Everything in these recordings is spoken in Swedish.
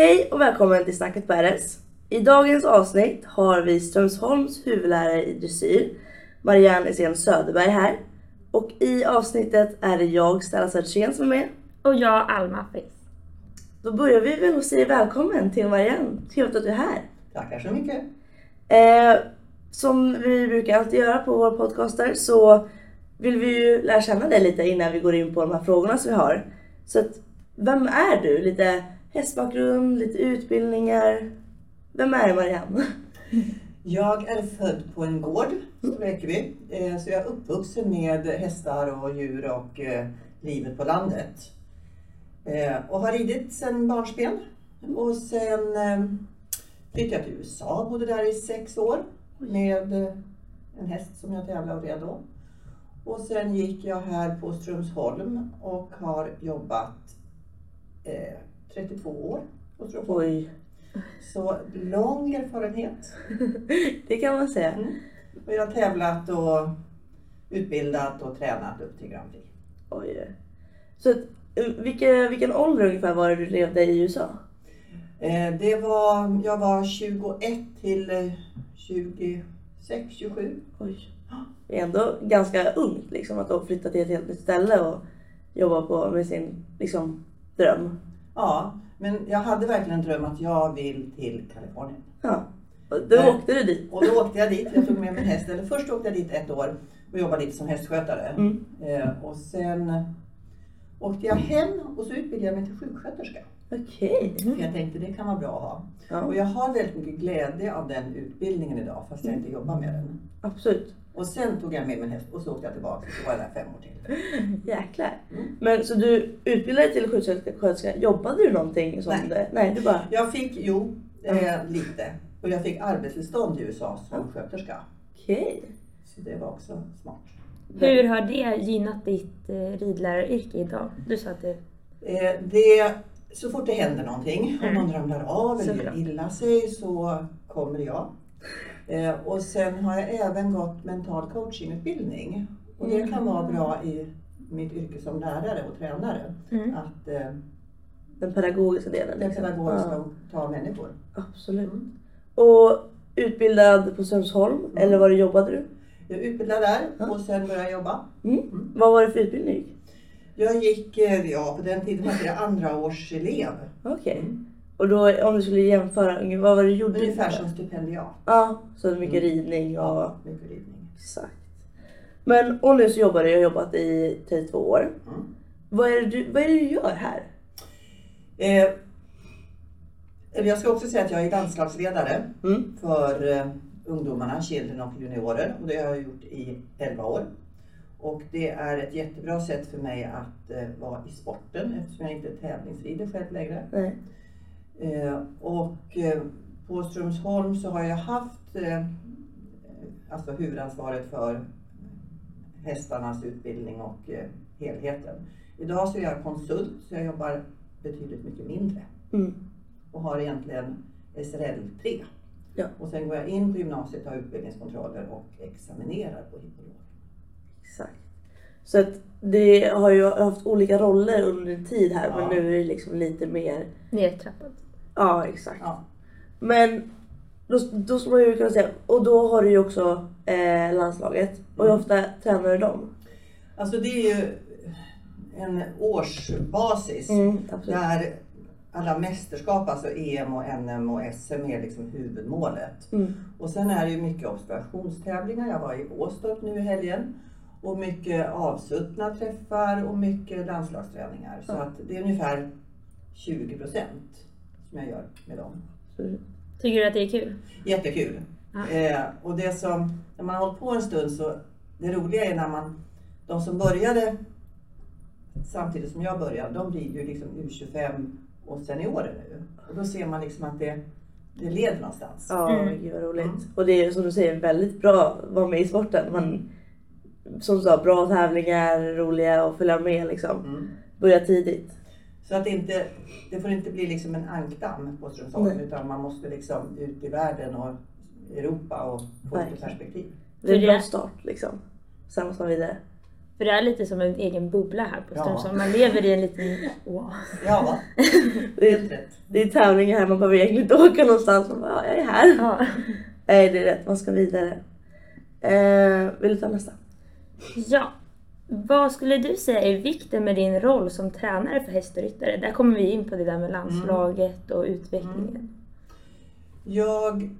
Hej och välkommen till Snacket RS. I dagens avsnitt har vi Strömsholms huvudlärare i dressyr, Marianne Essén Söderberg här. Och i avsnittet är det jag, Stella Södersten, som är med. Och jag, Alma Frisk. Då börjar vi väl och säger välkommen till Marianne. Trevligt att du är här. Tackar så mycket. Eh, som vi brukar alltid göra på våra podcaster så vill vi ju lära känna dig lite innan vi går in på de här frågorna som vi har. Så att, vem är du? Lite hästbakgrund, lite utbildningar. Vem är Marianne? Jag är född på en gård, Stora Ekeby. Eh, så jag är uppvuxen med hästar och djur och eh, livet på landet. Eh, och har ridit sedan barnsben. Och sen flyttade jag till USA, bodde där i sex år med en häst som jag tävlade och red då. Och sen gick jag här på Strömsholm och har jobbat 32 år. Oj, Så lång erfarenhet. det kan man säga. Mm. Och jag har tävlat och utbildat och tränat upp till Grand Prix. Oj. Så eh, vilken, vilken ålder ungefär var det du levde i USA? Eh, det var, jag var 21 till eh, 26, 27. Oj. Det är ändå ganska ungt liksom att flytta till ett helt nytt ställe och jobba på med sin liksom, dröm. Ja, men jag hade verkligen en dröm att jag vill till Kalifornien. Ja. Och då Nej. åkte du dit. Och då åkte jag dit. Jag tog med min häst. Eller först åkte jag dit ett år och jobbade lite som hästskötare. Mm. Eh, och sen åkte jag hem och så utbildade jag mig till sjuksköterska. Okej. För jag tänkte det kan vara bra att ha. Och Ja, jag har väldigt mycket glädje av den utbildningen idag fast jag inte jobbar med den. absolut. Och sen tog jag med min häst och så åkte jag tillbaka och var där fem år till. Jäklar. Mm. Men så du utbildade dig till sjuksköterska. Jobbade du någonting som Nej. det? Nej, du bara... Jag fick, jo, eh, lite. Och jag fick arbetstillstånd i USA som sköterska. Okej. Så det var också smart. Hur har det gynnat ditt eh, ridläraryrke idag? Du sa att det... Eh, det, så fort det händer någonting, om Mm. någon ramlar av eller gör illa sig så kommer jag. Eh, och sen har jag även gått mental coachingutbildning. Och det kan vara bra i mitt yrke som lärare och tränare. Mm. Att eh, Den pedagogiska delen. den liksom. pedagogiska Ja, och ta människor. absolut. Mm. Och utbildad på Strömsholm, Mm. eller var jobbade du? Jag utbildade där Ja. och sen började jag jobba. Mm. Mm. Vad var det för utbildning? Jag gick, eh, ja på den tiden hette det andra års elev. Okej. Mm. Och då om du skulle jämföra, vad var det du gjorde? Ungefär som stipendiat. Ja, så mycket Mm. ridning och... Ja, mycket ridning. Exakt. Men och nu så jobbar du, jag har jobbat i 32 år. Mm. Vad är det du, vad är det du gör här? Eh, jag ska också säga att jag är landslagsledare Mm. för eh, ungdomarna, children och juniorer. Och det har jag gjort i 11 år. Och det är ett jättebra sätt för mig att eh, vara i sporten eftersom jag inte tävlingsrider själv längre. Nej. Eh, och eh, på Strömsholm så har jag haft eh, alltså huvudansvaret för hästarnas utbildning och eh, helheten. Idag så är jag konsult så jag jobbar betydligt mycket mindre Mm. och har egentligen SRL 3. Ja. Och sen går jag in på gymnasiet, har utbildningskontroller och examinerar på hippolog. Exakt. Så att det har ju haft olika roller under en tid här men Ja. nu är det liksom lite mer... Nertrappat. Ja exakt. Ja. Men då, då skulle man ju kunna säga, och då har du ju också eh, landslaget. Och hur Mm. ofta tränar du dem? Alltså det är ju en årsbasis Mm, där alla mästerskap, alltså EM och NM och SM är liksom huvudmålet. Mm. Och sen är det ju mycket observationstävlingar. Jag var i Åstorp nu i helgen. Och mycket avsuttna träffar och mycket landslagsträningar. Så att det är ungefär 20 procent som jag gör med dem. Tycker du att det är kul? Jättekul. Ja. Eh, och det som, när man har hållit på en stund så, det roliga är när man, de som började samtidigt som jag började, de blir ju liksom U25 och seniorer nu. Och då ser man liksom att det, det leder någonstans. Ja, Mm. gud vad roligt. Mm. Och det är som du säger väldigt bra att vara med i sporten. Man, som du sa, bra tävlingar, roliga och följa med liksom. Mm. Börja tidigt. Så att det inte, det får inte bli liksom en ankdamm på Strömsholm Nej. utan man måste liksom ut i världen och Europa och få lite perspektiv. Det är en bra start liksom. Sen måste man vidare. För det är lite som en egen bubbla här på Ja. Strömsholm. Man lever i en liten oas. Ja, Det helt är, rätt. det är tävlingar här, man behöver egentligen inte åka någonstans. Man bara, ja, jag är här. Ja. Nej, det är rätt. Man ska vidare. Eh, vill du ta nästa? Ja. Vad skulle du säga är vikten med din roll som tränare för häst och ryttare? Där kommer vi in på det där med landslaget och utvecklingen. Jag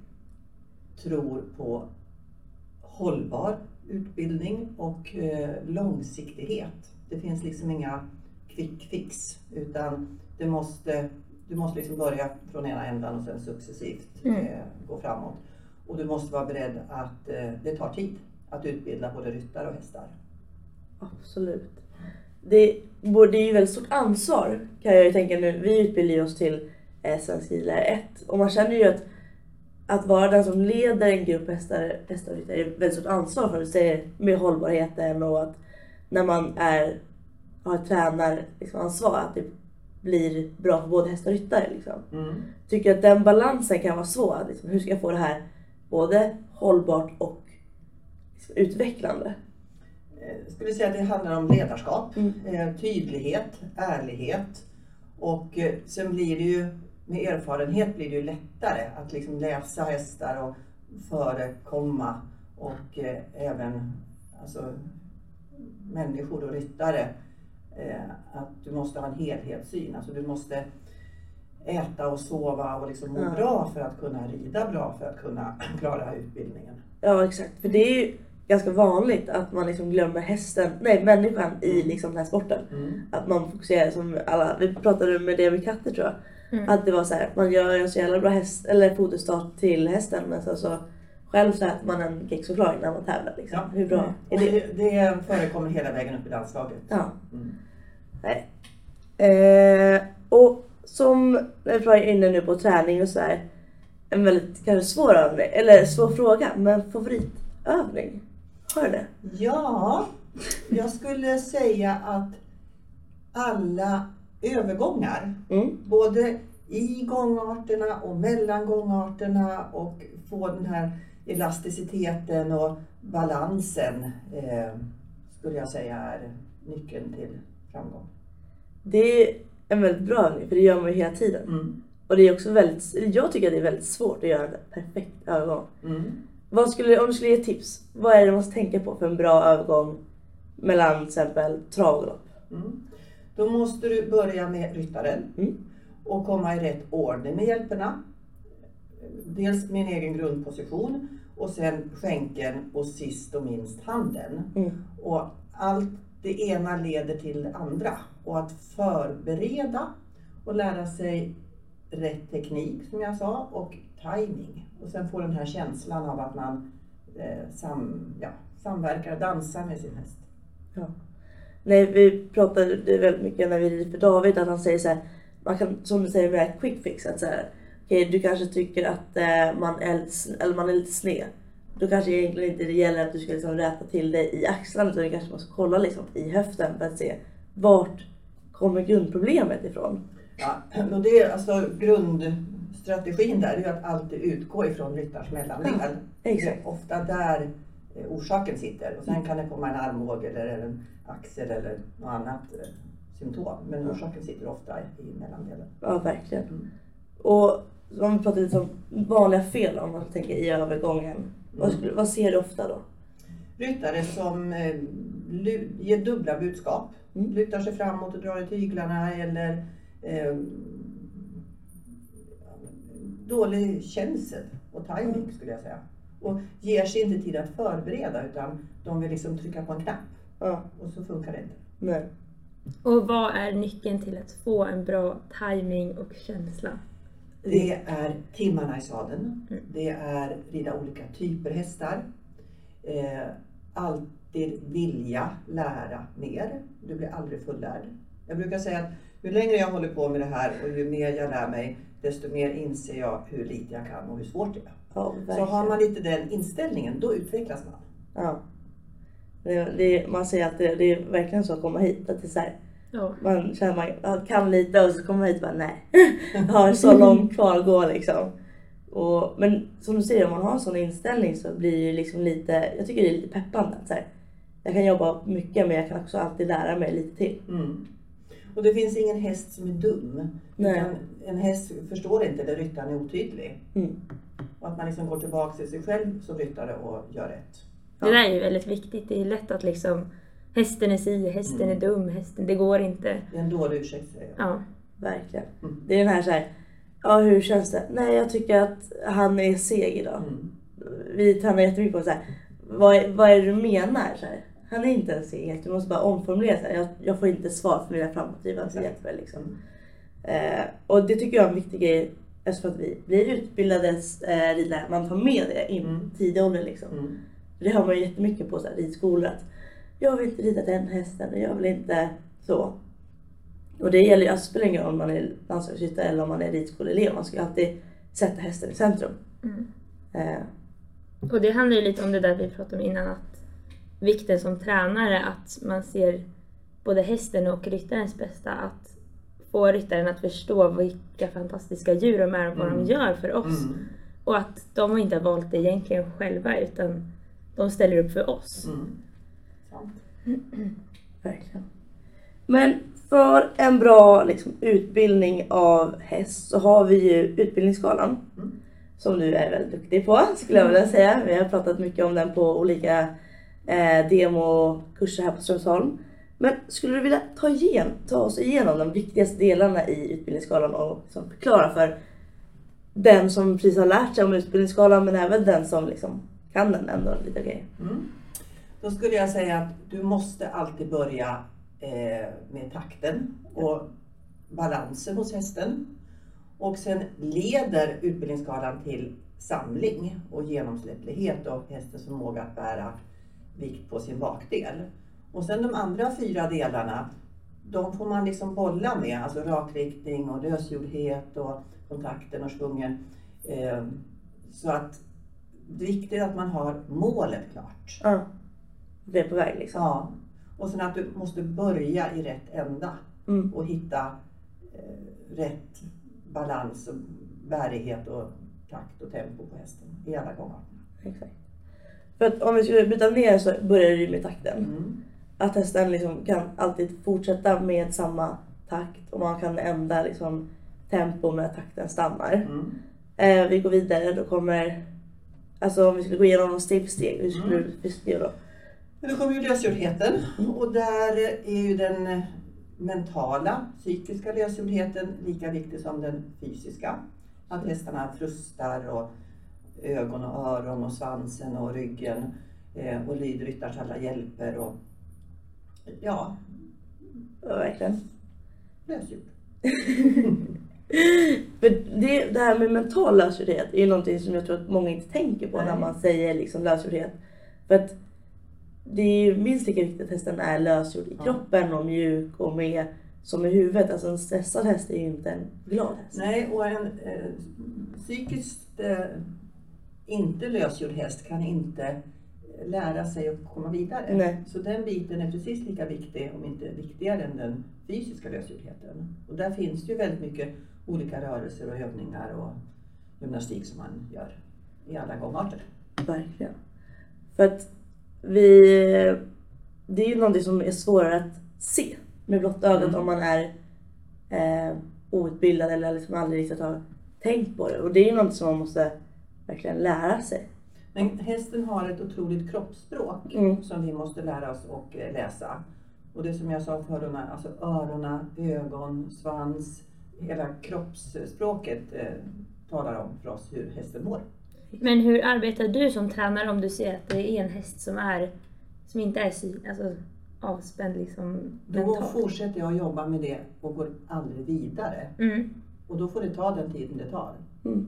tror på hållbar utbildning och eh, långsiktighet. Det finns liksom inga quick fix utan det måste, du måste liksom börja från ena ändan och sen successivt Mm. eh, gå framåt. Och du måste vara beredd att eh, det tar tid att utbilda både ryttare och hästar. Absolut. Det, är ju väldigt stort ansvar kan jag ju tänka nu. Vi utbildar ju oss till eh, Svensk ridlärare 1 och man känner ju att att vara den som leder en grupp hästar, hästar och ryttare är väldigt stort ansvar för säga med hållbarheten och att när man är, har tränaransvar liksom, ansvar, att det blir bra för både hästar och ryttare. Liksom. Tycker att den balansen kan vara svår. Liksom, hur ska jag få det här både hållbart och utvecklande? Eh, Jag skulle säga att det handlar om ledarskap, Mm. eh, tydlighet, ärlighet och eh, sen blir det ju med erfarenhet blir det ju lättare att liksom läsa hästar och förekomma och eh, även alltså, människor och ryttare. Eh, att du måste ha en helhetssyn, alltså du måste äta och sova och liksom må Ja. bra för att kunna rida bra för att kunna klara utbildningen. Ja exakt, för det är ju ganska vanligt att man liksom glömmer hästen, nej människan i liksom den här sporten. Att man fokuserar som alla, vi pratade med det med katter tror jag. Mm. Att det var så här, man gör en så jävla bra häst, eller foderstart till hästen men sen så själv så äter man en kexchoklad när man tävlar. Liksom. Ja. Hur bra är Och det? det, det förekommer hela vägen upp i landslaget. Ja. Mm. Nej. Eh, och som när vi var inne nu på träning och så här. En väldigt kanske svår övning, eller svår fråga, men favoritövning? Har du det? Ja, jag skulle säga att alla övergångar, Mm. både i gångarterna och mellan gångarterna och få den här elasticiteten och balansen eh, skulle jag säga är nyckeln till framgång. Det är en väldigt bra övning för det gör man ju hela tiden. Mm. Och det är också väldigt, jag tycker att det är väldigt svårt att göra en perfekt övergång. Mm. Vad skulle, om du skulle ge tips, vad är det man måste tänka på för en bra övergång mellan till exempel trav galopp? Mm. Då måste du börja med ryttaren Mm. och komma i rätt ordning med hjälperna. Dels en egen grundposition och sen skänkeln och sist och minst handen. Mm. Och allt det ena leder till det andra. Och att förbereda och lära sig rätt teknik som jag sa och timing. Och sen få den här känslan av att man eh, sam, ja, samverkar, dansar med sin häst. Ja. Nej, vi pratade väldigt mycket när vi rider för David att han säger så här, man kan, som du säger med quick fix, att så här, okej du kanske tycker att eh, man, är, eller man är lite sned. Då kanske egentligen inte det gäller att du ska liksom räta till dig i axlarna utan du kanske måste kolla liksom i höften för att se vart kommer grundproblemet ifrån. Ja, och det är alltså grundstrategin där är ju att alltid utgå ifrån ryttarens mellandel. Det är ofta där eh, orsaken sitter och sen kan det komma en armbåge eller en axel eller något annat eh, symptom. Men orsaken sitter ofta i mellandelen. Ja, verkligen. Mm. Och om vi pratar lite om vanliga fel om man tänker i övergången. Vad, skulle, vad ser du ofta då? Ryttare som eh, ger dubbla budskap. Mm. Lutar sig framåt och drar i tyglarna eller eh, dålig känsel och timing skulle jag säga. Och ger sig inte tid att förbereda utan de vill liksom trycka på en knapp Ja, och så funkar det inte. nej. Och vad är nyckeln till att få en bra timing och känsla? Det är timmarna i sadeln. Mm. Det är rida olika typer hästar. Eh, alltid vilja lära mer. Du blir aldrig fullärd. Jag brukar säga att ju längre jag håller på med det här och ju mer jag lär mig desto mer inser jag hur lite jag kan och hur svårt det är. Ja, Så har man lite den inställningen, då utvecklas man. Ja. Det, det, man säger att det, det är verkligen så att komma hit. Att det är så här, Ja. man känner man kan lite och så kommer man hit och bara nej. Jag har så långt kvar att gå liksom. Och, men som du säger, om man har en sån inställning så blir det liksom lite, jag tycker det är lite peppande. att Så här, jag kan jobba mycket men jag kan också alltid lära mig lite till. Mm. Och det finns ingen häst som är dum. Nej. Utan en häst förstår inte när ryttaren är otydlig. Mm. Och att man liksom går tillbaka till sig själv som ryttare och gör rätt. Ja. Det där är ju väldigt viktigt. Det är lätt att liksom hästen är si, hästen Mm. är dum, hästen, det går inte. Det är en dålig ursäkt säger jag. Ja. Verkligen. Mm. Det är den här så här, ja hur känns det? Nej jag tycker att han är seg idag. Mm. Vi tränar jättemycket på så här, vad, är- vad är det du menar? Så här, han är inte en seghet, du måste bara omformulera. Så här, jag, jag får inte svar för mina framåtdrivande Exakt. hjälper. Liksom. Eh, och det tycker jag är en viktig grej eftersom att vi blir utbildade eh, ridlärare. Man tar med det in Mm. tidig ålder. Liksom. Mm. Det hör man ju jättemycket på så här, ridskolor. Att jag vill inte rida den hästen och jag vill inte så. Och det gäller ju, alltså, det spelar ingen roll om man är landslagsryttare eller om man är ridskoleelev. Man ska ju alltid sätta hästen i centrum. Mm. Eh, Och det handlar ju lite om det där vi pratade om innan, att vikten som tränare, att man ser både hästen och ryttarens bästa. Att få ryttaren att förstå vilka fantastiska djur de är och vad Mm. de gör för oss. Mm. Och att de inte har valt det egentligen själva, utan de ställer upp för oss. Mm. Sant. Verkligen. Men för en bra liksom, utbildning av häst så har vi ju Utbildningsskalan. Mm. Som du är väldigt duktig på skulle jag vilja säga. Vi har pratat mycket om den på olika eh, demokurser här på Strömsholm. Men skulle du vilja ta, igen, ta oss igenom de viktigaste delarna i Utbildningsskalan och liksom förklara för den som precis har lärt sig om Utbildningsskalan men även den som liksom kan den ändå lite grejer. Mm. Då skulle jag säga att du måste alltid börja eh, med takten och balansen hos hästen. Och sen leder utbildningsskalan till samling och genomsläpplighet och hästens förmåga att bära vikt på sin bakdel. Och sen de andra fyra delarna, de får man liksom bolla med, alltså rakriktning och lösgjordhet och kontakten och svungen. Eh, så att det är viktigt att man har målet klart. Ja. Det är på väg liksom. Ja. Och sen att du måste börja i rätt ända Mm. och hitta eh, rätt balans och bärighet och takt och tempo på hästen i alla gångarterna. Exakt. För att om vi skulle byta ner så börjar det ju med takten. Mm. Att hästen liksom kan alltid fortsätta med samma takt och man kan ändra liksom tempo när takten stannar. Mm. Eh, vi går vidare, då kommer... Alltså om vi skulle gå igenom steg för steg, hur skulle Mm. du beskriva då? Men då kommer ju lösgjordheten och där är ju den mentala, psykiska lösgjordheten lika viktig som den fysiska. Att hästarna frustar och ögon och öron och svansen och ryggen eh, och lyder ryttarens alla hjälper och ja, Ja, verkligen. lösgjord. Det, det här med mental lösgjordhet är ju någonting som jag tror att många inte tänker på när Nej. man säger liksom lösgjordhet. För att det är ju minst lika viktigt att hästen är lösgjord i Ja. kroppen och mjuk och med som i huvudet. Alltså en stressad häst är ju inte en glad häst. Nej, och en eh, psykiskt eh, inte lösgjord häst kan inte eh, lära sig att komma vidare. Nej. Så den biten är precis lika viktig, om inte viktigare, än den fysiska lösgjordheten. Och där finns det ju väldigt mycket olika rörelser och övningar och gymnastik som man gör i alla gångarter. Verkligen. För att vi... Det är ju någonting som är svårare att se med blotta ögat Mm. om man är eh, outbildad eller liksom aldrig riktigt har tänkt på det. Och det är ju någonting som man måste verkligen lära sig. Men hästen har ett otroligt kroppsspråk Mm. som vi måste lära oss och eh, läsa. Och det som jag sa förut, alltså öronen, ögon, svans, hela kroppsspråket eh, talar om för oss hur hästen mår. Men hur arbetar du som tränare om du ser att det är en häst som, är, som inte är alltså, avspänd liksom Då mentalt? fortsätter jag att jobba med det och går aldrig vidare. Mm. Och då får det ta den tiden det tar. Mm.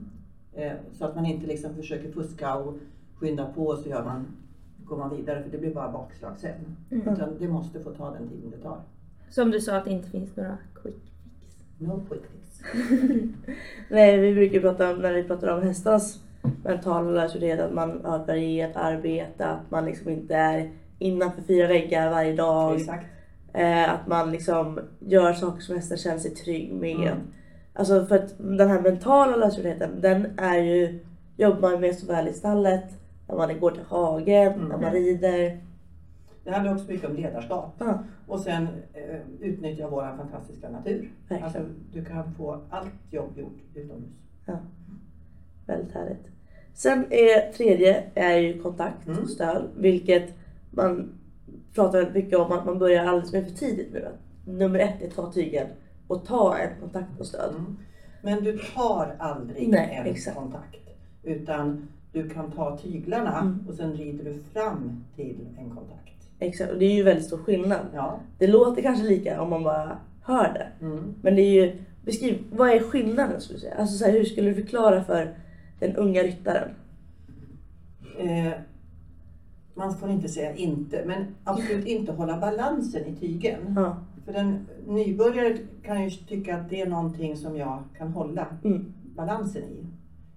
Eh, så att man inte liksom försöker fuska och skynda på och så gör man, går man vidare för det blir bara bakslag sen. Mm. Utan det måste få ta den tiden det tar. Som du sa att det inte finns några quick fix. No quick fix. Nej, vi brukar prata om, när vi pratar om hästarnas mentala lösgjordhet, att man har ett varierat arbete, att man liksom inte är innanför fyra väggar varje dag. Exakt. Eh, att man liksom gör saker som hästen känner sig trygg med. Mm. Alltså för att den här mentala lösgjordheten, den är ju, jobbar man med såväl i stallet, när man går till hagen, Mm. när man rider. Det handlar också mycket om ledarskap. Ja, Och sen eh, utnyttja vår fantastiska natur. verkligen. Alltså, du kan få allt jobb gjort utomhus. Väldigt härligt. Sen är tredje är ju kontakt Mm. och stöd. Vilket man pratar väldigt mycket om att man börjar alldeles för tidigt nu. Nummer ett är ta tygen och ta en kontakt och stöd. Mm. Men du tar aldrig Nej, en exakt. kontakt. Utan du kan ta tyglarna Mm. och sen rider du fram till en kontakt. Exakt, och det är ju väldigt stor skillnad. Ja. Det låter kanske lika om man bara hör det. Mm. Men det är ju, beskriv, vad är skillnaden skulle du säga? Alltså så här, hur skulle du förklara för den unga ryttaren? Eh, man får inte säga inte, men absolut inte hålla balansen i tygen. Ja. För den nybörjare kan ju tycka att det är någonting som jag kan hålla Mm. balansen i.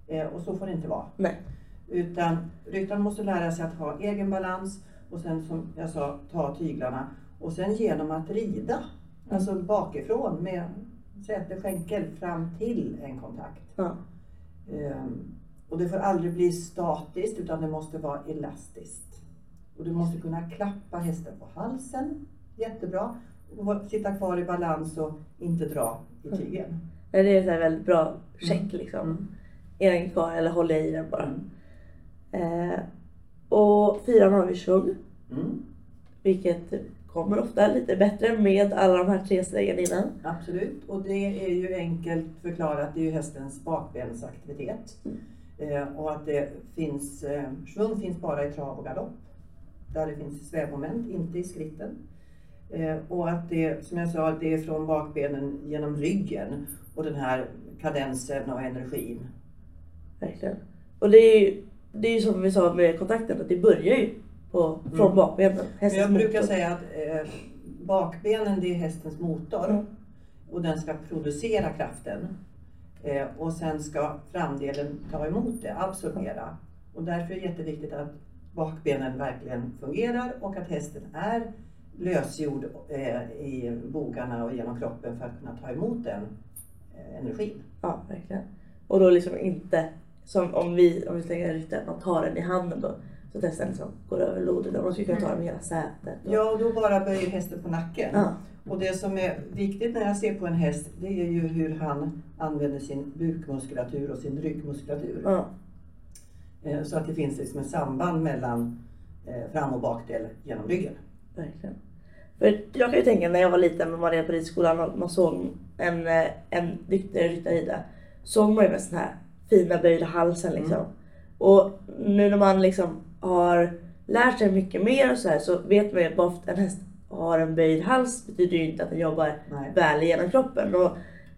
Eh, och så får det inte vara. Nej. Utan ryttaren måste lära sig att ha egen balans och sen som jag sa, ta tyglarna. Och sen genom att rida, alltså bakifrån med säte, skänkel fram till en kontakt. Ja. Ehm, och det får aldrig bli statiskt utan det måste vara elastiskt. Och du måste kunna klappa hästen på halsen, jättebra. Sitta kvar i balans och inte dra i tygen. Men Det är en väldigt bra check Mm. liksom. Mm. Är den kvar eller håller jag i den bara? Mm. Eh, och fyran har vi svung. Mm. Vilket kommer ofta lite bättre med alla de här tre stegen innan. Absolut, och det är ju enkelt förklarat. Det är ju hästens bakbensaktivitet. Eh, och att det finns, eh, svung finns bara i trav och galopp. Där det finns svävmoment, inte i skritten. Eh, och att det, som jag sa, det är från bakbenen genom ryggen och den här kadensen och energin. Verkligen. Och det är ju, det är som vi sa med kontakten, att det börjar ju på, från Mm. bakbenen. Hästens jag brukar motor. säga att eh, bakbenen det är hästens motor. Mm. Och den ska producera kraften. Eh, och sen ska framdelen ta emot det, absorbera. Och därför är det jätteviktigt att bakbenen verkligen fungerar och att hästen är lösgjord eh, i bogarna och genom kroppen för att kunna ta emot den eh, energin. Ja, verkligen. Och då liksom inte, som om vi, om vi slänger en ryttare, att man tar den i handen då. Så att hästen liksom går över lodet. Och man skulle kunna ta den med hela sätet. och- Ja, och då bara böjer hästen på nacken. Ja. Och det som är viktigt när jag ser på en häst, det är ju hur han använder sin bukmuskulatur och sin ryggmuskulatur. Ja. Eh, Så att det finns liksom ett samband mellan fram och bakdel genom ryggen. Verkligen. För jag kan ju tänka när jag var liten och man red på ridskolan och man såg en, eh, en ryttare rida. Såg man ju med sån här fina böjda halsen liksom. Mm. Och nu när man liksom har lärt sig mycket mer och så här så vet man ju att bara för att en häst har en böjd hals betyder ju inte att den jobbar Nej. väl genom kroppen. Och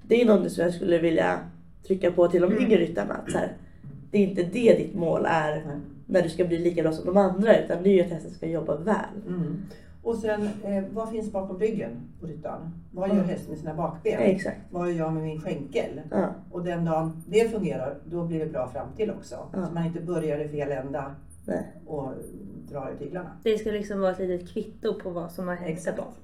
det är något som jag skulle vilja trycka på till de Mm. yngre ryttarna. Att så här, det är inte det ditt mål är när du ska bli lika bra som de andra utan det är ju att hästen ska jobba väl. Mm. Och sen, eh, vad finns bakom ryggen på ryttaren? Vad gör hästen med sina bakben? Exakt. Vad gör jag med min skänkel? Ja. Och den dagen det fungerar, då blir det bra fram till också. Ja. Så man inte börjar i fel ända Nej. och drar i tyglarna. Det ska liksom vara ett litet kvitto på vad som har hänt där Exakt. bak.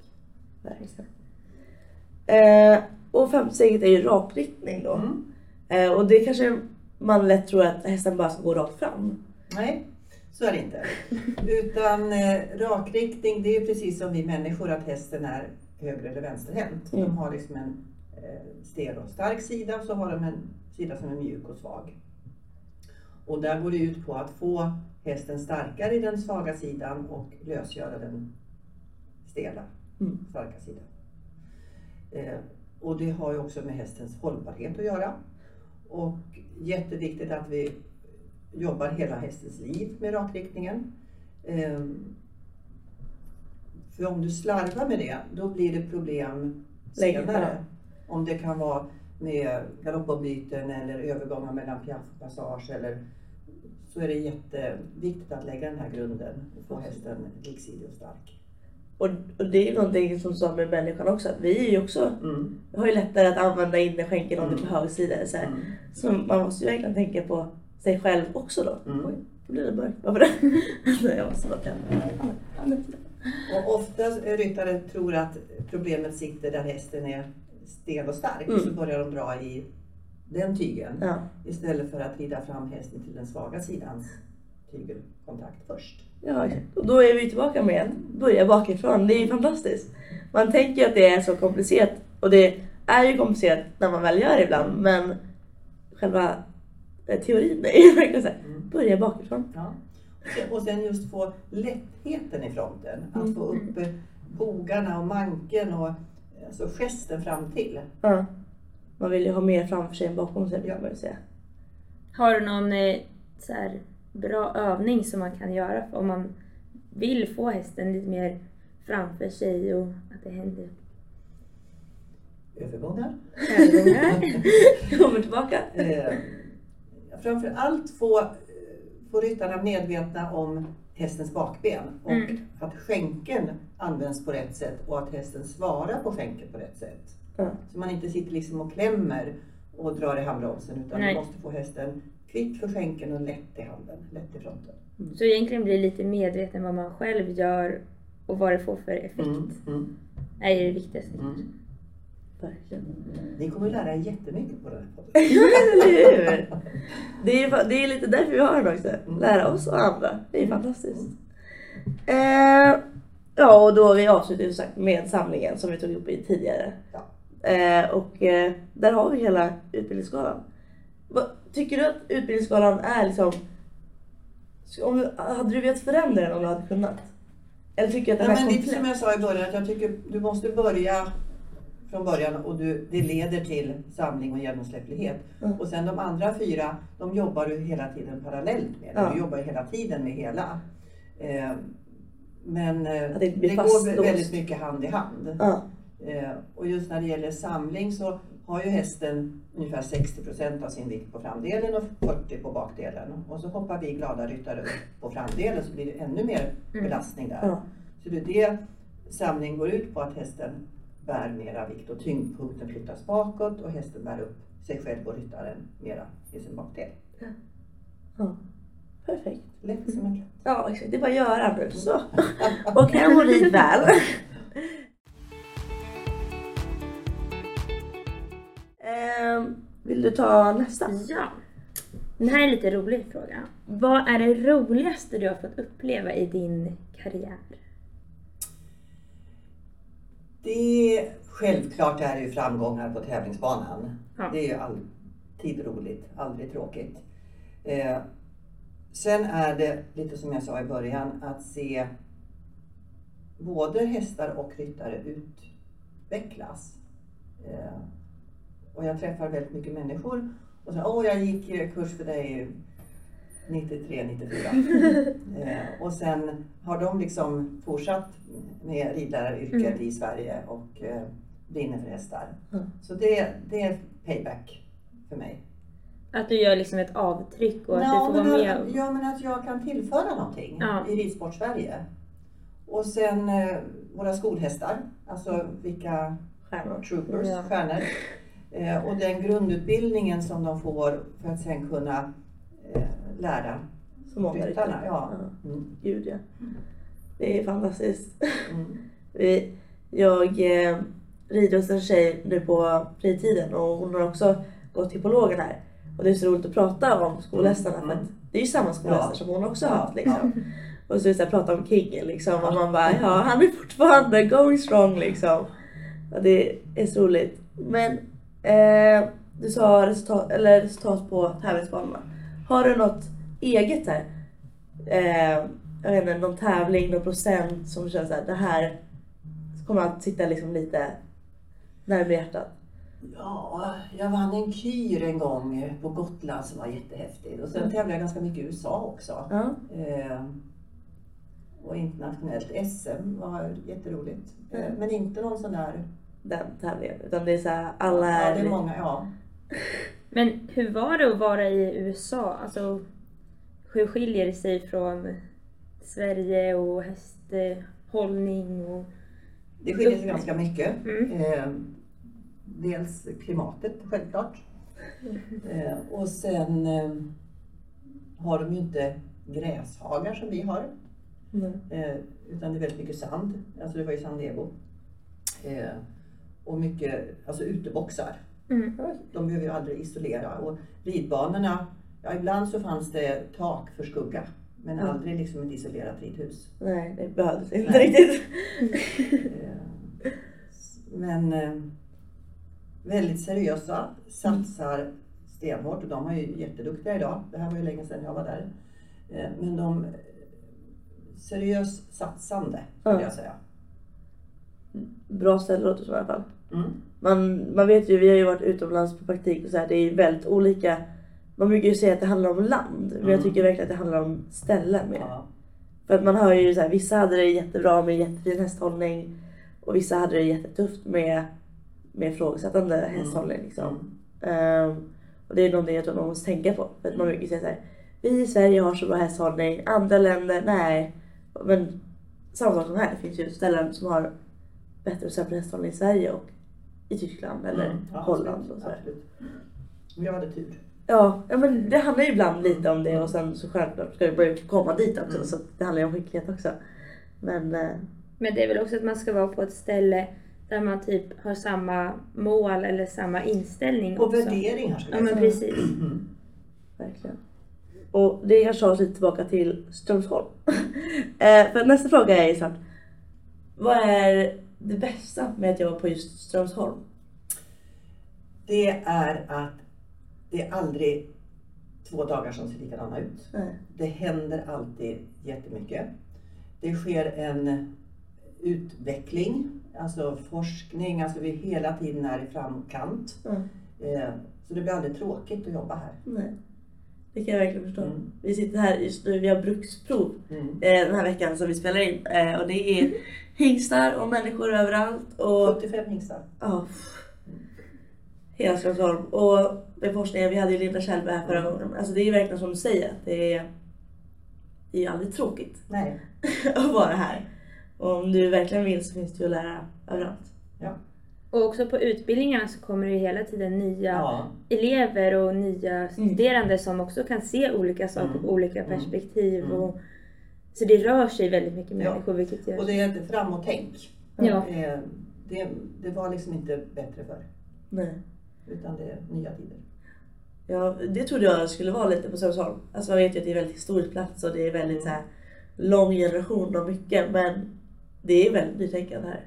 Eh, och femte steget är ju rakriktning då. Mm. Eh, och det kanske man lätt tror att hästen bara ska gå rakt fram. Nej, så är det inte. Utan eh, rakriktning, det är precis som vi människor att hästen är höger eller vänsterhänt. Mm. De har liksom en eh, stel och stark sida och så har de en sida som är mjuk och svag. Och där går det ut på att få hästen starkare i den svaga sidan och lösgöra den stela, Mm. starka sidan. Eh, och det har ju också med hästens hållbarhet att göra. Och jätteviktigt att vi jobbar hela hästens liv med rakriktningen. Ehm, För om du slarvar med det, då blir det problem senare. Om det kan vara med galoppombyten eller övergångar mellan piaff och passage eller så är det jätteviktigt att lägga den här grunden och få hästen liksidig och stark. Och, och det är ju någonting som sa med människan också, att vi är ju också, Mm. har ju lättare att använda innerskänkeln om det är på Mm. höger sida. Så. Mm. så man måste ju verkligen tänka på sig själv också då. Mm. Oj, då blir det mörkt. Varför det? Jag måste bara tända. Och oftast ryttare tror att problemet sitter där hästen är stel och stark Mm. så börjar de dra i den tygen Ja, istället för att rida fram hästen till den svaga sidans tygelkontakt först. Ja, och då är vi tillbaka med att börja bakifrån. Det är ju fantastiskt. Man tänker ju att det är så komplicerat och det är ju komplicerat när man väl gör det ibland men själva eh, teorin är ju verkligen såhär, Mm. börja bakifrån. Ja. Och sen- just få lättheten i fronten. Att få upp eh, bogarna och manken och alltså gesten fram till. Ja. Man vill ju ha mer framför sig än bakom sig brukar man säga. Har du någon eh, så här, bra övning som man kan göra om man vill få hästen lite mer framför sig och att det händer Övergångar. övergångar? Kommer tillbaka. Framför allt få, eh, få ryttarna medvetna om hästens bakben och Mm. att skänken används på rätt sätt och att hästen svarar på skänken på rätt sätt. Ja. Så man inte sitter liksom och klämmer och drar i handbromsen utan Nej. du måste få hästen kvitt för skänken och lätt i handen, lätt i fronten. Så egentligen bli lite medveten vad man själv gör och vad det får för effekt. Mm, mm, är det viktigaste. mm. Verkligen. Ni kommer lära er jättemycket på den här podden. Eller hur? Det är, det är lite därför vi har den också. Lära oss och andra. Det är fantastiskt. Eh, ja, och då vi sagt med samlingen som vi tog upp i tidigare. Ja. Eh, och eh, där har vi hela utbildningsskalan. Tycker du att utbildningsskalan är liksom... Om, hade du velat förändra den om du hade kunnat? Eller tycker du att den Ja, är men lite komplett? som jag sa i början, att jag tycker du måste börja från början och du, det leder till samling och genomsläpplighet. Mm. Och sen de andra fyra, de jobbar du hela tiden parallellt med. Ja. Du jobbar hela tiden med hela. Eh, men eh, Att det det går väldigt mycket hand i hand. Ja. Eh, och just när det gäller samling så har ju hästen ungefär 60 procent av sin vikt på framdelen och 40 på bakdelen. Och så hoppar vi glada ryttare upp på framdelen så blir det ännu mer belastning där. Ja. Så det är det samling går ut på att hästen bär mera vikt och tyngdpunkten flyttas bakåt och hästen bär upp sig själv och ryttaren mera i sin bakdel. ja. Perfekt. Lätt som en plätt. Ja, exakt. Det är bara att göra nu. Så. Och hem och rid väl. Ehm, vill du ta nästa? Ja. Den här är en lite rolig fråga. Vad är det roligaste du har fått uppleva i din karriär? Det är, självklart är det ju framgångar på tävlingsbanan. Ja. Det är ju alltid roligt, aldrig tråkigt. Eh, sen är det lite som jag sa i början att se både hästar och ryttare utvecklas. Eh, och jag träffar väldigt mycket människor och så åh jag gick kurs för dig 93, 94. eh, och sen har de liksom fortsatt med ridläraryrket Mm. i Sverige och eh, brinner för hästar. Mm. Så det, det är payback för mig. Att du gör liksom ett avtryck och att Ja, du får vara med. att, och- ja, men att jag kan tillföra någonting Ja. i Ridsport-Sverige. Och sen eh, våra skolhästar, alltså vilka Stjärnor. troopers, Ja. stjärnor. Eh, och den grundutbildningen som de får för att sen kunna lära Så många ryttarna. ryttare. Ja. Mm. Gud ja. Det är fantastiskt. Mm. Vi, jag eh, rider hos en tjej nu på fritiden och hon har också gått hippologen här. Och det är så roligt att prata om skolhästarna för att det är ju samma skolhästar Ja. som hon också Ja, har haft liksom. Och så så här, prata om King liksom och man bara ja han är fortfarande going strong liksom. Och det är så roligt. Men eh, du sa resultat, eller resultat på tävlingsbanorna. Har du något eget här? Eh, jag vet inte, någon tävling, någon procent som känns såhär, det här kommer att sitta liksom lite närmare hjärtat. Ja, jag vann en kyr en gång på Gotland som var jättehäftig. Och sen tävlade jag ganska mycket i USA också. Ja. Eh, och internationellt SM var jätteroligt. Eh, Mm. men inte någon sån där... Den tävlingen. Utan det är såhär, alla ja, är... det är många, ja. Men hur var det att vara i USA? Alltså, hur skiljer det sig från Sverige och hästhållning? Och... Det skiljer sig ganska mycket. Mm. Eh, dels klimatet självklart. Eh, och sen eh, har de ju inte gräshagar som vi har. Mm. Utan det är väldigt mycket sand. Alltså det var i San Diego. Och mycket alltså uteboxar. Mm. De behöver ju aldrig isolera. Och ridbanorna, ja ibland så fanns det tak för skugga. Men Ja. aldrig liksom ett isolerat ridhus. Nej, det behövdes inte Nej. riktigt. Eh, Men eh, väldigt seriösa, satsar stenhårt och de är ju jätteduktiga idag. Det här var ju länge sedan jag var där. Eh, Men de seriöst satsande skulle Ja. jag säga. Bra ställe låter det som i alla fall. Mm. Man, man vet ju, vi har ju varit utomlands på praktik och så här, det är väldigt olika. Man brukar ju säga att det handlar om land, men jag Mm. tycker verkligen att det handlar om ställen mer. Ja. För att man hör ju så här, vissa hade det jättebra med jättefin hästhållning och vissa hade det jättetufft med, med ifrågasättande hästhållning. Liksom. Mm. Ehm, och det är någonting jag tror man måste tänka på. För att man brukar säga så här, vi i Sverige har så bra hästhållning, andra länder, nej. Men samma sak som här, det finns ju ställen som har bättre och sämre hästhållning i Sverige och i Tyskland eller Mm. Ja, Holland absolut, och så absolut. Vi hade tur. Ja, ja, men det handlar ju ibland lite om det och sen så självklart ska vi börja komma dit också Mm. så det handlar ju om skicklighet också. Men eh, Men det är väl också att man ska vara på ett ställe där man typ har samma mål eller samma inställning Och också. värderingar skulle Ja men precis. Mm. verkligen. Och det kanske har oss lite tillbaka till Strömsholm. eh, för nästa fråga är ju snart. Vad är det bästa med att jobba på just Strömsholm? Det är att det är aldrig två dagar som ser likadana ut. Nej. Det händer alltid jättemycket. Det sker en utveckling, alltså forskning, alltså vi hela tiden är i framkant. Mm. Eh, Så det blir aldrig tråkigt att jobba här. Nej. Det kan jag verkligen förstå. Mm. Vi sitter här just nu, vi har bruksprov Mm. eh, den här veckan som vi spelar in. Eh, och det är hingstar och människor överallt. Och 75 hingstar. Ja. Hela Strömsholm. Och med forskningen, vi hade ju Linda Kjellberg här förra Mm. gången. Alltså det är ju verkligen som du säger, det är, det är ju aldrig tråkigt Nej. att vara här. Och om du verkligen vill så finns det ju att lära överallt. Ja. Och också på utbildningarna så kommer det hela tiden nya ja. elever och nya studerande som också kan se olika saker Mm. på olika Mm. perspektiv. Mm. Och, så det rör sig väldigt mycket Ja. människor vilket gör... Och det är ett framåt-tänk. Ja. Eh, Det, det var liksom inte bättre förr. Nej. Utan det är nya tider. Ja, det trodde jag skulle vara lite på Strömsholm. Alltså man vet ju att det är en väldigt historisk plats och det är väldigt så här, lång generation och mycket. Men det är väldigt nytänkande här.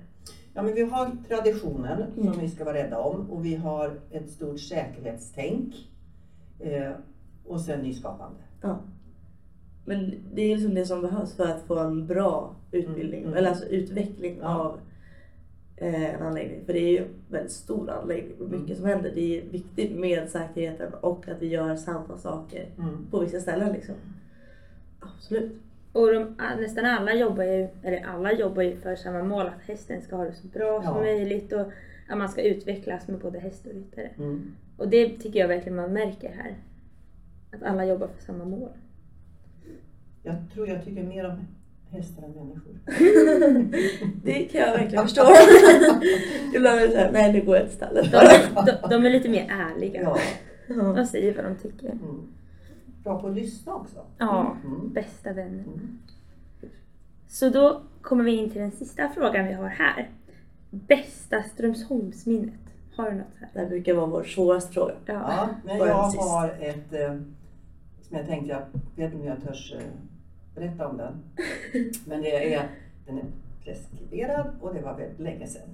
Ja, men vi har traditionen Mm. som vi ska vara rädda om och vi har ett stort säkerhetstänk. Eh, och sen nyskapande. Ja. Men det är liksom det som behövs för att få en bra utbildning, Mm. eller alltså utveckling Ja. av eh, en anläggning. För det är ju en väldigt stor anläggning och mycket Mm. som händer. Det är viktigt med säkerheten och att vi gör samma saker Mm. på vissa ställen liksom. Absolut. Och de, nästan alla jobbar ju, eller alla jobbar ju för samma mål, att hästen ska ha det så bra Ja. som möjligt och att man ska utvecklas med både häst och ryttare. Mm. Och det tycker jag verkligen man märker här. Att alla jobbar för samma mål. Jag tror jag tycker mer om hästar än människor. Det kan jag verkligen förstå. Ibland är det såhär, nej nu går till stallet. De är, de, de är lite mer ärliga. Ja. De säger vad de tycker. Mm. Bra på att lyssna också. Ja, Mm. bästa vänner. Mm. Så då kommer vi in till den sista frågan vi har här. Bästa Strömsholmsminnet. Har du något här? Det här brukar vara vår svåraste fråga. Ja. Ja, men jag sist. har ett eh, som jag tänkte, jag vet inte om jag törs eh, berätta om den. Men det är, den är preskriberad och det var väldigt länge sedan.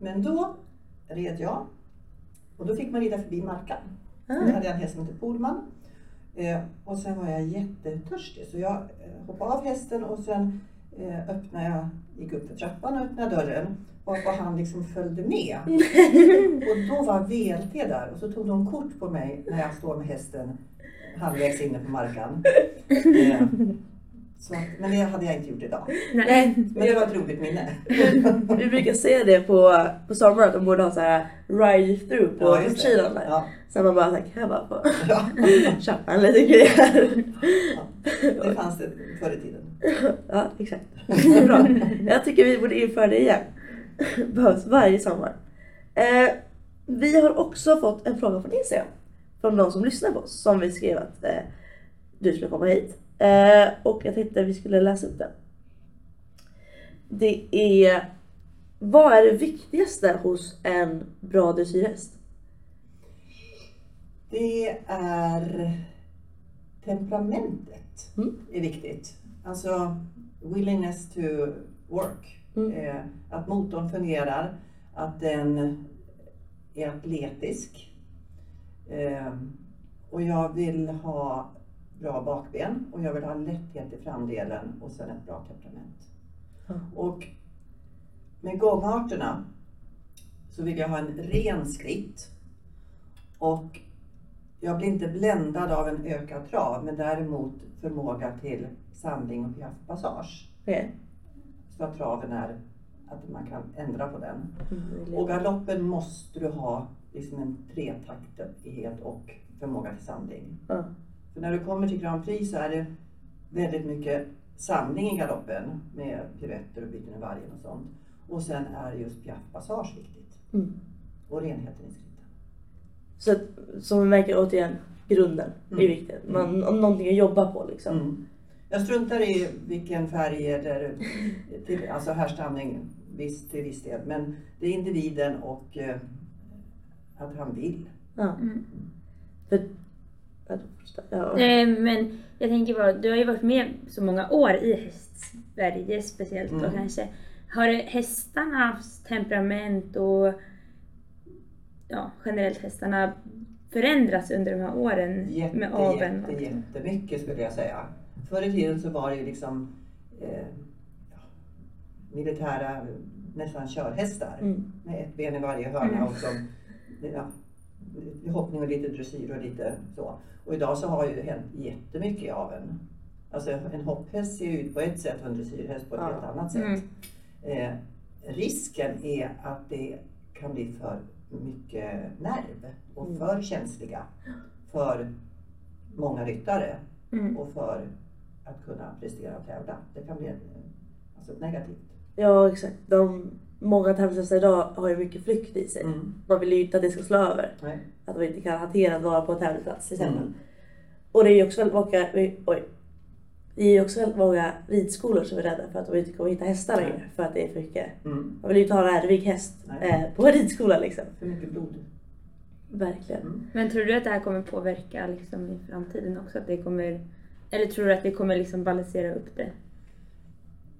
Men då red jag och då fick man rida förbi Markan. Då Ah. hade jag en häst som hette Polman. Eh, och sen var jag jättetörstig så jag eh, hoppade av hästen och sen eh, öppnade jag, gick upp för trappan och öppnade dörren. Varpå han liksom följde med. Och då var VLT där och så tog de kort på mig när jag står med hästen halvvägs inne på markan. Så, men det hade jag inte gjort idag. Nej. Men det var ett roligt minne. Vi brukar säga det på, på sommaren att de borde ha så här ride through på Ja, där. Ja, Så man bara så här, kan jag bara få ja. köpa en liten grej här? Det fanns det förr i tiden. Ja, exakt. Det är bra. Jag tycker vi borde införa det igen. Behövs varje sommar. Eh, vi har också fått en fråga från Instagram. Från de som lyssnar på oss. Som vi skrev att eh, du skulle komma hit. Eh, och jag tänkte att vi skulle läsa upp den. Det är... Vad är det viktigaste hos en bra dressyrhäst? Det är temperamentet Mm. är viktigt. Alltså willingness to work. Mm. Eh, att motorn fungerar, att den är atletisk. Eh, och jag vill ha bra bakben och jag vill ha lätthet i framdelen och sen ett bra temperament. Ja. Och med gångarterna så vill jag ha en ren skritt. Och jag blir inte bländad av en ökad trav men däremot förmåga till samling och piaffpassage. Okej. Så att traven är, att man kan ändra på den. Mm, Och galoppen måste du ha liksom en tretaktighet och förmåga till samling. Ja. För när du kommer till Grand Prix så är det väldigt mycket samling i galoppen med piruetter och byten i vargen och sånt. Och sen är just piaffpassage viktigt. Mm. Och renheten i skritten. Så att, som vi märker återigen, grunden är Mm. viktigt. Man, om någonting att jobba på liksom. Mm. Jag struntar i vilken färg eller till, alltså härstamning viss, till viss del. Men det är individen och eh, att han vill. Ja. Mm. För, ja. Eh, Men jag tänker bara, du har ju varit med så många år i häst-Sverige speciellt då Mm. kanske. Har hästarnas temperament och ja, generellt hästarna förändrats under de här åren Jätte, med aveln? jätte, jättemycket skulle jag säga. Förr i tiden så var det ju liksom eh, militära, nästan körhästar. Mm. Med ett ben i varje hörna och som, ja, hoppning och lite dressyr och lite så. Och idag så har ju hänt jättemycket i aveln. Alltså en hopphäst ser ju ut på ett sätt och en dressyrhäst på ett Ja. helt annat sätt. Mm. Eh, risken är att det kan bli för mycket nerv och Mm. för känsliga för många ryttare Mm. och för att kunna prestera och tävla. Det kan bli alltså negativt. ja exakt. De, många tävlingshästar idag har ju mycket flykt i sig. Mm. Man vill ju inte att det ska slå över. Nej. Att de inte kan hantera att vara på en tävlingsplats till exempel. Mm. Och det är ju också väldigt många, oj. Det är ju också väldigt många ridskolor som är rädda för att de inte kommer hitta hästar Nej. längre. För att det är för mycket. Mm. Man vill ju inte ha en ärvig häst Nej. eh, på en ridskola liksom. För mycket blod. Verkligen. Mm. Men tror du att det här kommer påverka liksom i framtiden också? Att det kommer, eller tror du att vi kommer liksom balansera upp det?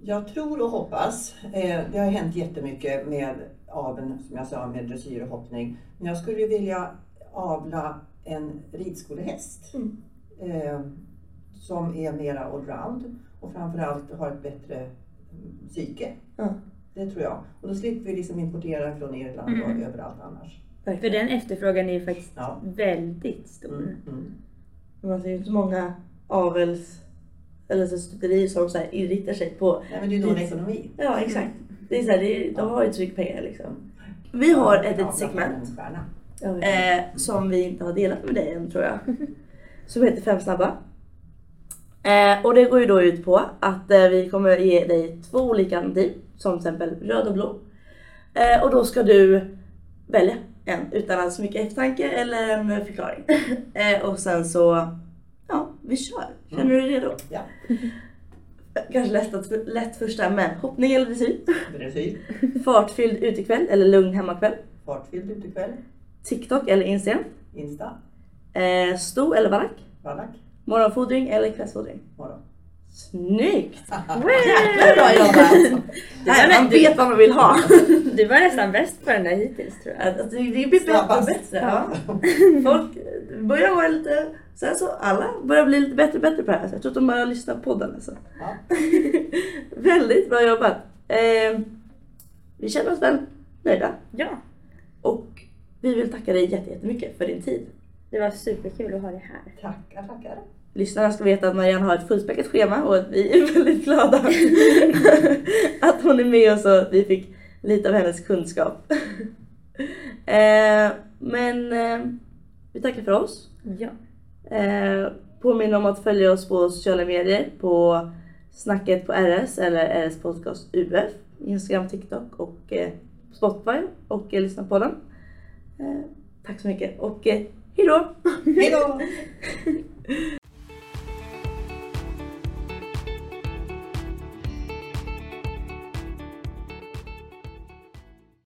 Jag tror och hoppas. Eh, det har hänt jättemycket med aveln, som jag sa, med dressyr och hoppning. Men jag skulle vilja avla en ridskolehäst. Mm. Eh, som är mera allround och framförallt har ett bättre mm, psyke. Ja, Det tror jag. Och då slipper vi liksom importera från Irland och Mm. överallt annars. För den efterfrågan är ju faktiskt Ja. väldigt stor. Mm. Mm. Man ser ju så många avels eller så stutterier som så här inriktar sig på Nej, men det är ju dålig ekonomi. Ja exakt. Det är så här, det är, de har ju inte så mycket pengar liksom. Vi har ett litet segment eh, som vi inte har delat med dig än tror jag. Som heter Fem snabba. Eh, och det går ju då ut på att eh, vi kommer ge dig två olika alternativ. Som till exempel röd och blå. Eh, och då ska du välja en utan alls mycket eftertanke eller en förklaring. eh, och sen så, ja vi kör. Känner du dig redo? Ja. Kanske lätt, lätt första men hoppning eller dressyr? Dressyr. Fartfylld utekväll eller lugn hemmakväll? Fartfylld utekväll. TikTok eller Instagram? Insta. Eh, sto eller barack? Vallack. Morgonfodring eller kvällsfodring? Morgon. Snyggt! Jävlar Bra jobbat! Man du- vet vad man vill ha. Du var nästan bäst på den där hittills tror jag. Alltså, det blir bättre och bättre. Ja. Folk börjar vara lite, sen så alla börjar bli lite bättre och bättre på det här. Så jag tror att de börjar lyssna på podden alltså. Ja. Väldigt bra jobbat. Eh, vi känner oss väl nöjda Ja, och vi vill tacka dig jätte- jättemycket för din tid. det var superkul att ha dig här. Tackar, tackar. Lyssnarna ska veta att Marianne har ett fullspäckat schema och att vi är väldigt glada att hon är med oss och att vi fick lite av hennes kunskap. eh, men eh, vi tackar för oss. Ja. Eh, påminner om att följa oss på sociala medier på Snacket på RS eller RS Podcast UF. Instagram, TikTok och eh, Spotify och eh, lyssna på den. Eh, tack så mycket och eh, hejdå! Hej då!